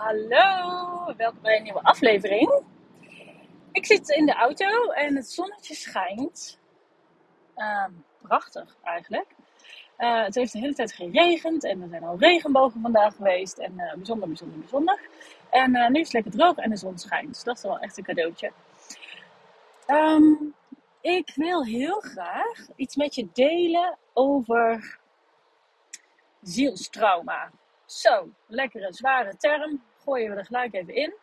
Hallo, welkom bij een nieuwe aflevering. Ik zit in de auto en het zonnetje schijnt. Ehm, prachtig eigenlijk. Uh, het heeft de hele tijd geregend en er zijn al regenbogen vandaag geweest. En uh, bijzonder, bijzonder, bijzonder. En uh, nu is het lekker droog en de zon schijnt. Dus dat is wel echt een cadeautje. Um, ik wil heel graag iets met je delen over zielstrauma. Zo, lekkere zware term. Gooien we er gelijk even in.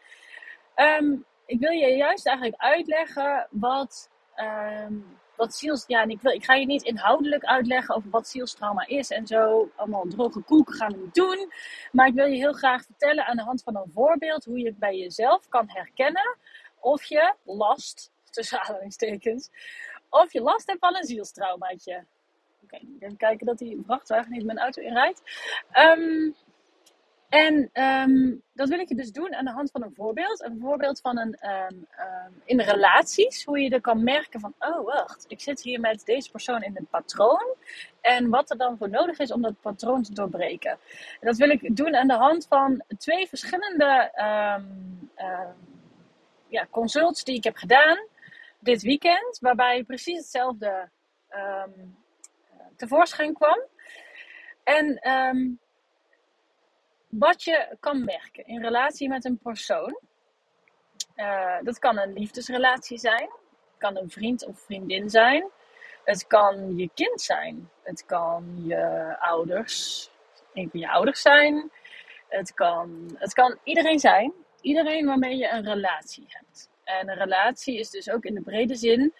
Um, ik wil je juist eigenlijk uitleggen wat, um, wat ziels... Ja, ik, wil, ik ga je niet inhoudelijk uitleggen over wat zielstrauma is en zo. Allemaal droge koek gaan we doen. Maar ik wil je heel graag vertellen aan de hand van een voorbeeld hoe je het bij jezelf kan herkennen of je last, tussen aanhalingstekens, of je last hebt van een zielstraumaatje. Oké, even kijken dat die vrachtwagen niet mijn auto inrijdt. Um, en um, dat wil ik je dus doen aan de hand van een voorbeeld. Een voorbeeld van een um, um, in relaties. Hoe je er kan merken van, oh wacht, ik zit hier met deze persoon in een patroon. En wat er dan voor nodig is om dat patroon te doorbreken. En dat wil ik doen aan de hand van twee verschillende ja, consults die ik heb gedaan dit weekend. Waarbij precies hetzelfde tevoorschijn kwam. En wat je kan merken in relatie met een persoon. Uh, dat kan een liefdesrelatie zijn. Kan een vriend of vriendin zijn. Het kan je kind zijn. Het kan je ouders, een van je ouders zijn. Het kan, het kan iedereen zijn. Iedereen waarmee je een relatie hebt. En een relatie is dus ook in de brede zin.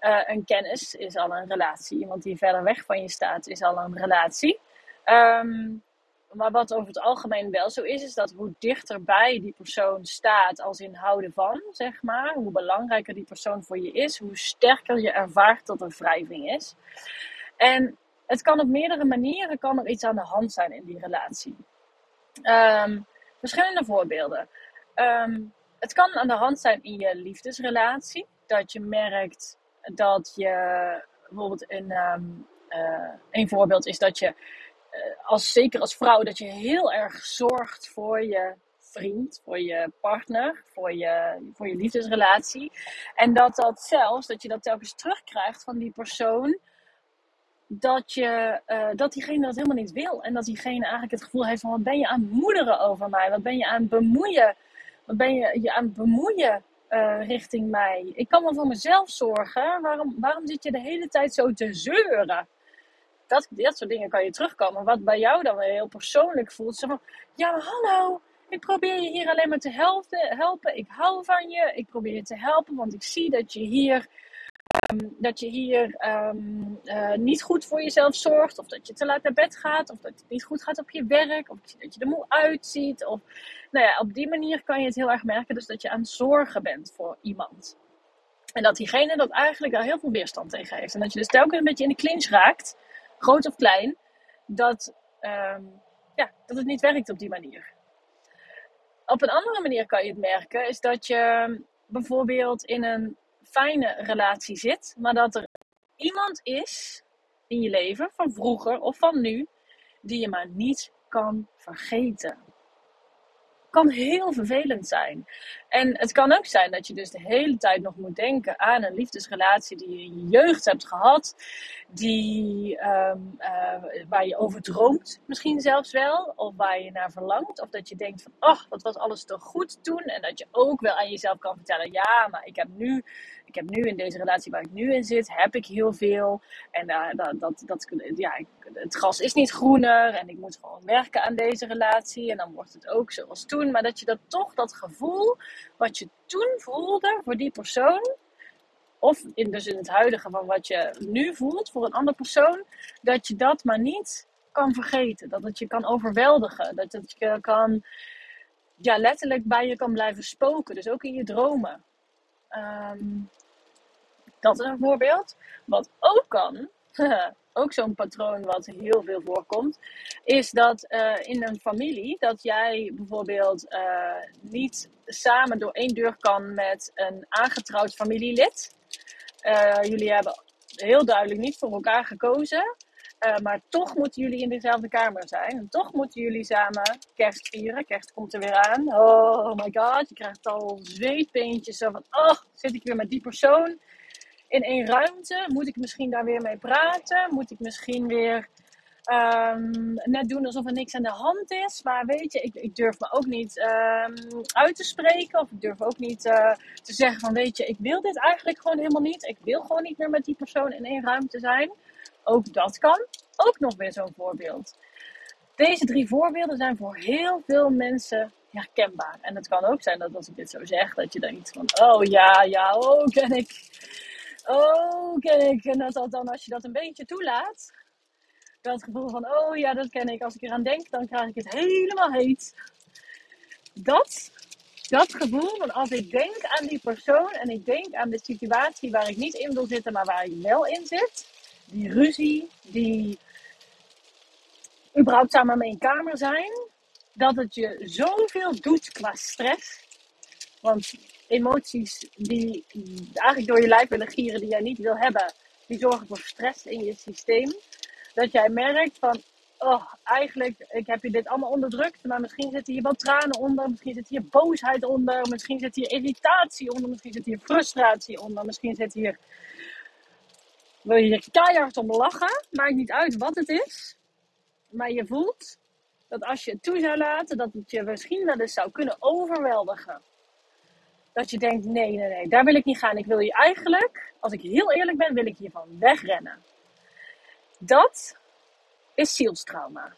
Uh, een kennis is al een relatie. Iemand die verder weg van je staat is al een relatie. Um, maar wat over het algemeen wel zo is, is dat hoe dichterbij die persoon staat als in houden van, zeg maar, hoe belangrijker die persoon voor je is, hoe sterker je ervaart dat er wrijving is. En het kan op meerdere manieren kan er iets aan de hand zijn in die relatie. Um, verschillende voorbeelden. Um, het kan aan de hand zijn in je liefdesrelatie. Dat je merkt dat je bijvoorbeeld een, um, een voorbeeld is dat je als, zeker als vrouw, dat je heel erg zorgt voor je vriend, voor je partner, voor je, voor je liefdesrelatie. En dat dat zelfs, dat je dat telkens terugkrijgt van die persoon, dat, je, uh, dat diegene dat helemaal niet wil. En dat diegene eigenlijk het gevoel heeft van, wat ben je aan het moederen over mij? Wat ben je aan het bemoeien? Wat ben je je aan bemoeien uh, richting mij? Ik kan wel voor mezelf zorgen. Waarom, waarom zit je de hele tijd zo te zeuren? Dat, soort dingen kan je terugkomen. Wat bij jou dan heel persoonlijk voelt. Zeg van, ja maar hallo, ik probeer je hier alleen maar te helpen. helpen. Ik hou van je. Ik probeer je te helpen, want ik zie dat je hier, um, dat je hier um, uh, niet goed voor jezelf zorgt. Of dat je te laat naar bed gaat. Of dat het niet goed gaat op je werk. Of dat je er moe uitziet. Of, nou ja, op die manier kan je het heel erg merken. Dus dat je aan het zorgen bent voor iemand. En dat diegene dat eigenlijk daar heel veel weerstand tegen heeft. En dat je dus telkens een beetje in de clinch raakt groot of klein, dat, um, ja, dat het niet werkt op die manier. Op een andere manier kan je het merken, is dat je bijvoorbeeld in een fijne relatie zit, maar dat er iemand is in je leven, van vroeger of van nu, die je maar niet kan vergeten kan heel vervelend zijn. En het kan ook zijn dat je dus de hele tijd nog moet denken aan een liefdesrelatie die je in je jeugd hebt gehad, die, um, uh, waar je over droomt, misschien zelfs wel, of waar je naar verlangt, of dat je denkt van, ach, wat was alles toch goed toen, en dat je ook wel aan jezelf kan vertellen, ja, maar ik heb nu, ik heb nu in deze relatie waar ik nu in zit, heb ik heel veel, en uh, dat, dat, dat, ja, het gras is niet groener, en ik moet gewoon werken aan deze relatie, en dan wordt het ook zoals toen. Maar dat je dat toch, dat gevoel wat je toen voelde voor die persoon, of in, dus in het huidige van wat je nu voelt voor een andere persoon, dat je dat maar niet kan vergeten. Dat het je kan overweldigen. Dat het je kan, ja, letterlijk bij je kan blijven spoken. Dus ook in je dromen. Um, dat is een voorbeeld. Wat ook kan, ook zo'n patroon wat heel veel voorkomt, is dat uh, in een familie dat jij bijvoorbeeld uh, niet samen door één deur kan met een aangetrouwd familielid. Uh, jullie hebben heel duidelijk niet voor elkaar gekozen. Maar toch moeten jullie in dezelfde kamer zijn. En toch moeten jullie samen kerst vieren. Kerst komt er weer aan. Oh my god, je krijgt al zweetpeentjes. Zo van, oh, zit ik weer met die persoon in één ruimte? Moet ik misschien daar weer mee praten? Moet ik misschien weer um, net doen alsof er niks aan de hand is? Maar weet je, ik, ik durf me ook niet um, uit te spreken. Of ik durf ook niet uh, te zeggen van, weet je, ik wil dit eigenlijk gewoon helemaal niet. Ik wil gewoon niet meer met die persoon in één ruimte zijn. Ook dat kan. Ook nog weer zo'n voorbeeld. Deze drie voorbeelden zijn voor heel veel mensen herkenbaar. En het kan ook zijn dat als ik dit zo zeg, dat je denkt van, oh ja, ja, oh ken ik. Oh ken ik. En dat dan als je dat een beetje toelaat, dat gevoel van, oh ja, dat ken ik. Als ik eraan denk, dan krijg ik het helemaal heet. Dat, dat gevoel van als ik denk aan die persoon en ik denk aan de situatie waar ik niet in wil zitten, maar waar ik wel in zit, die ruzie, die überhaupt samen mee in kamer zijn, dat het je zoveel doet qua stress. Want emoties die eigenlijk door je lijf willen gieren, die jij niet wil hebben, die zorgen voor stress in je systeem. Dat jij merkt van, oh, eigenlijk, ik heb je dit allemaal onderdrukt, maar misschien zitten hier wel tranen onder, misschien zit hier boosheid onder, misschien zit hier irritatie onder, misschien zit hier frustratie onder, misschien zit hier wil je hier keihard om lachen. Maakt niet uit wat het is. Maar je voelt dat als je het toe zou laten, dat het je misschien wel eens zou kunnen overweldigen. Dat je denkt, nee, nee, nee, daar wil ik niet gaan. Ik wil je eigenlijk, als ik heel eerlijk ben, wil ik hiervan wegrennen. Dat is zielstrauma.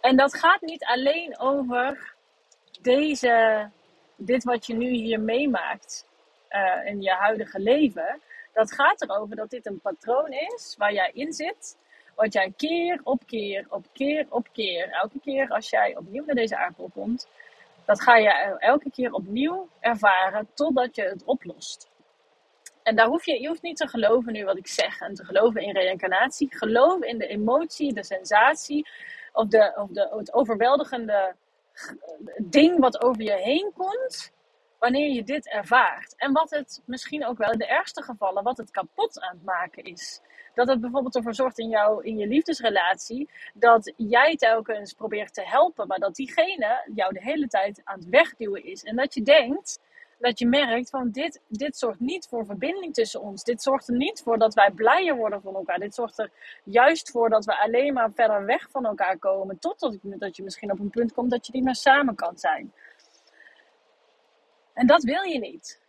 En dat gaat niet alleen over deze, dit wat je nu hier meemaakt uh, in je huidige leven. Dat gaat erover dat dit een patroon is waar jij in zit. Wat jij keer op keer op keer op keer, elke keer als jij opnieuw naar deze aardbol komt, dat ga je elke keer opnieuw ervaren totdat je het oplost. En daar hoef je, je hoeft niet te geloven nu wat ik zeg en te geloven in reïncarnatie. Geloof in de emotie, de sensatie of, de, of de, het overweldigende ding wat over je heen komt wanneer je dit ervaart. En wat het misschien ook wel in de ergste gevallen, wat het kapot aan het maken is. Dat het bijvoorbeeld ervoor zorgt in, jou, in je liefdesrelatie dat jij telkens probeert te helpen, maar dat diegene jou de hele tijd aan het wegduwen is. En dat je denkt, dat je merkt van dit, dit zorgt niet voor verbinding tussen ons. Dit zorgt er niet voor dat wij blijer worden van elkaar. Dit zorgt er juist voor dat we alleen maar verder weg van elkaar komen. Totdat dat je misschien op een punt komt dat je niet meer samen kan zijn. En dat wil je niet.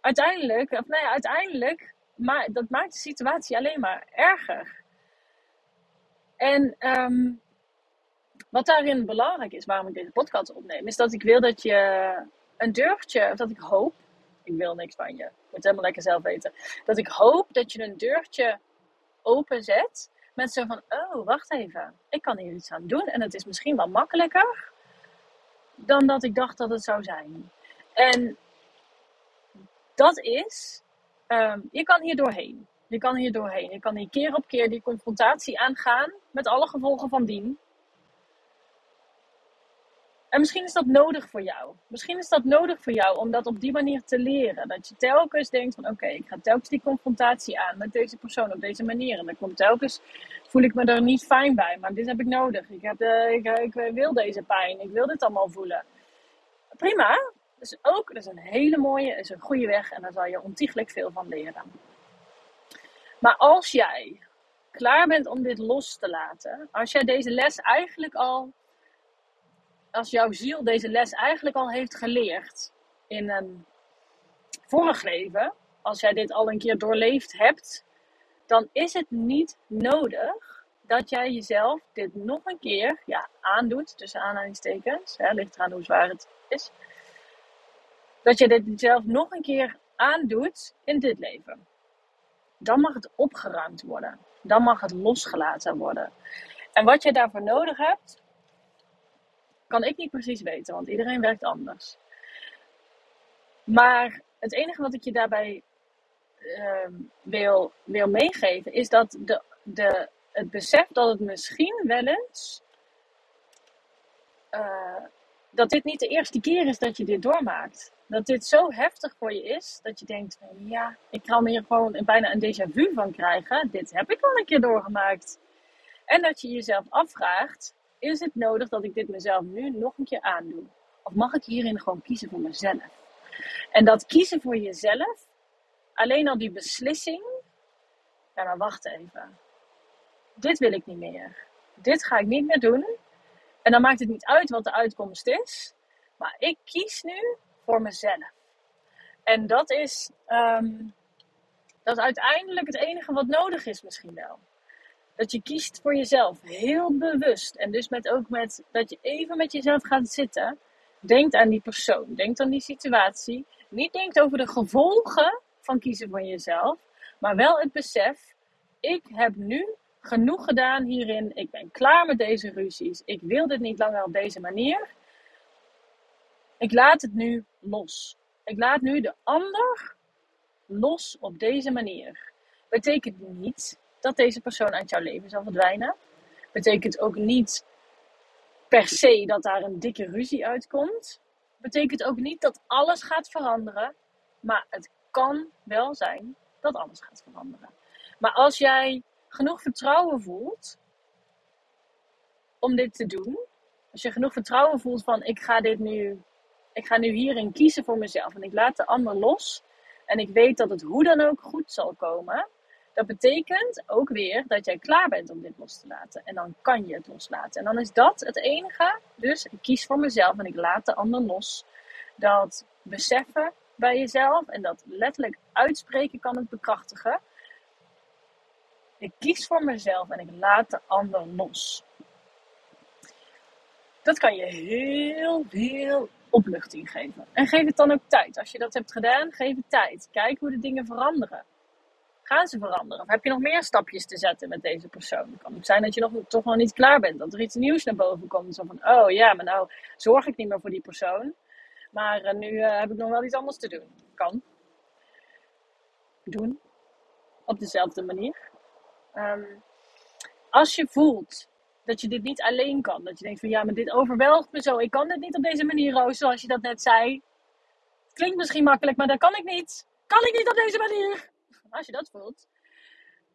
Uiteindelijk, of ja, uiteindelijk, maar dat maakt de situatie alleen maar erger. En um, wat daarin belangrijk is, waarom ik deze podcast opneem, is dat ik wil dat je een deurtje, of dat ik hoop, ik wil niks van je, ik moet helemaal lekker zelf weten, dat ik hoop dat je een deurtje openzet met zo van, oh, wacht even, ik kan hier iets aan doen en het is misschien wel makkelijker dan dat ik dacht dat het zou zijn. En dat is, um, je kan hier doorheen. Je kan hier doorheen. Je kan hier keer op keer die confrontatie aangaan met alle gevolgen van dien. En misschien is dat nodig voor jou. Misschien is dat nodig voor jou om dat op die manier te leren. Dat je telkens denkt van oké, ik ga telkens die confrontatie aan met deze persoon op deze manier. En dan komt telkens, voel ik me er niet fijn bij. Maar dit heb ik nodig. Ik, heb de, ik, ik wil deze pijn. Ik wil dit allemaal voelen. Prima, dus ook, dat is een hele mooie, is een goede weg en daar zal je ontiegelijk veel van leren. Maar als jij klaar bent om dit los te laten, als jij deze les eigenlijk al, als jouw ziel deze les eigenlijk al heeft geleerd in een vorig leven, als jij dit al een keer doorleefd hebt, dan is het niet nodig dat jij jezelf dit nog een keer ja, aandoet, tussen aanhalingstekens, hè, ligt eraan hoe zwaar het is, dat je dit zelf nog een keer aandoet in dit leven. Dan mag het opgeruimd worden. Dan mag het losgelaten worden. En wat je daarvoor nodig hebt, kan ik niet precies weten, want iedereen werkt anders. Maar het enige wat ik je daarbij uh, wil, wil meegeven, is dat de, de, het besef dat het misschien wel eens uh, dat dit niet de eerste keer is dat je dit doormaakt. Dat dit zo heftig voor je is dat je denkt: ja, ik kan hier gewoon bijna een déjà vu van krijgen. Dit heb ik al een keer doorgemaakt. En dat je jezelf afvraagt: is het nodig dat ik dit mezelf nu nog een keer aandoe? Of mag ik hierin gewoon kiezen voor mezelf? En dat kiezen voor jezelf, alleen al die beslissing. Ja, maar wacht even. Dit wil ik niet meer. Dit ga ik niet meer doen. En dan maakt het niet uit wat de uitkomst is. Maar ik kies nu voor mezelf. En dat is, ehm, dat is uiteindelijk het enige wat nodig is misschien wel. Dat je kiest voor jezelf, heel bewust. En dus met, ook met dat je even met jezelf gaat zitten. Denkt aan die persoon, denkt aan die situatie. Niet denkt over de gevolgen van kiezen voor jezelf, maar wel het besef: ik heb nu genoeg gedaan hierin. Ik ben klaar met deze ruzies. Ik wil dit niet langer op deze manier. Ik laat het nu los. Ik laat nu de ander los op deze manier. Betekent niet dat deze persoon uit jouw leven zal verdwijnen. Betekent ook niet per se dat daar een dikke ruzie uitkomt. Betekent ook niet dat alles gaat veranderen. Maar het kan wel zijn dat alles gaat veranderen. Maar als jij genoeg vertrouwen voelt om dit te doen. Als je genoeg vertrouwen voelt van ik ga dit nu, ik ga nu hierin kiezen voor mezelf en ik laat de ander los. En ik weet dat het hoe dan ook goed zal komen. Dat betekent ook weer dat jij klaar bent om dit los te laten. En dan kan je het loslaten. En dan is dat het enige. Dus ik kies voor mezelf en ik laat de ander los. Dat beseffen bij jezelf en dat letterlijk uitspreken kan het bekrachtigen. Ik kies voor mezelf en ik laat de ander los. Dat kan je heel, heel opluchting geven. En geef het dan ook tijd. Als je dat hebt gedaan, geef het tijd. Kijk hoe de dingen veranderen. Gaan ze veranderen? Of heb je nog meer stapjes te zetten met deze persoon? Het kan ook zijn dat je nog, toch nog niet klaar bent. Dat er iets nieuws naar boven komt. Zo van, oh ja, maar nou zorg ik niet meer voor die persoon. Maar uh, nu uh, heb ik nog wel iets anders te doen. Kan. Doen. Op dezelfde manier. Um, als je voelt dat je dit niet alleen kan, dat je denkt van ja, maar dit overweldigt me zo, ik kan dit niet op deze manier, Roos, zoals je dat net zei. Klinkt misschien makkelijk, maar dat kan ik niet. Kan ik niet op deze manier? Als je dat voelt,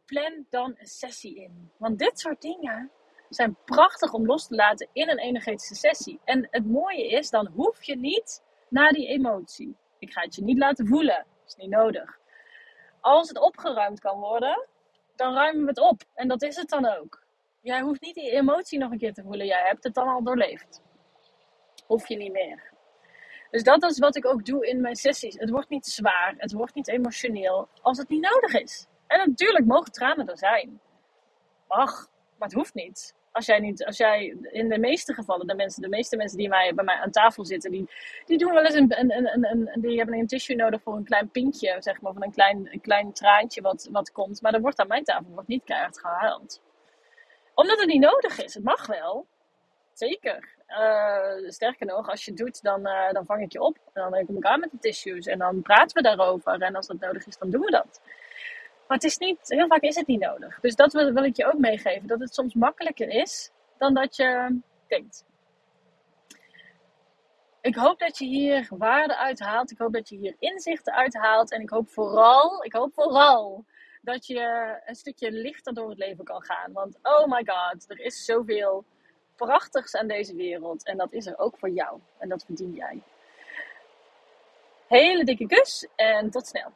plan dan een sessie in. Want dit soort dingen zijn prachtig om los te laten in een energetische sessie. En het mooie is, dan hoef je niet naar die emotie. Ik ga het je niet laten voelen. Dat is niet nodig. Als het opgeruimd kan worden, dan ruimen we het op. En dat is het dan ook. Jij hoeft niet die emotie nog een keer te voelen. Jij hebt het dan al doorleefd. Hoef je niet meer. Dus dat is wat ik ook doe in mijn sessies. Het wordt niet zwaar. Het wordt niet emotioneel. Als het niet nodig is. En natuurlijk mogen tranen er zijn. Mag. Maar het hoeft niet als jij niet, als jij in de meeste gevallen, de mensen, de meeste mensen die mij, bij mij aan tafel zitten, die, die doen wel eens een, een, een, een, die hebben een tissue nodig voor een klein pinkje, zeg maar, van een klein, een klein traantje wat, wat komt. Maar er wordt aan mijn tafel wordt niet keihard gehaald. Omdat het niet nodig is. Het mag wel. Zeker. Uh, sterker nog, als je het doet, dan, uh, dan vang ik je op. En dan kom ik aan met de tissues. En dan praten we daarover. En als dat nodig is, dan doen we dat. Maar het is niet, heel vaak is het niet nodig. Dus dat wil, wil ik je ook meegeven. Dat het soms makkelijker is dan dat je denkt. Ik hoop dat je hier waarde uithaalt. Ik hoop dat je hier inzichten uithaalt. En ik hoop vooral, ik hoop vooral dat je een stukje lichter door het leven kan gaan. Want oh my god, er is zoveel prachtigs aan deze wereld. En dat is er ook voor jou. En dat verdien jij. Hele dikke kus en tot snel.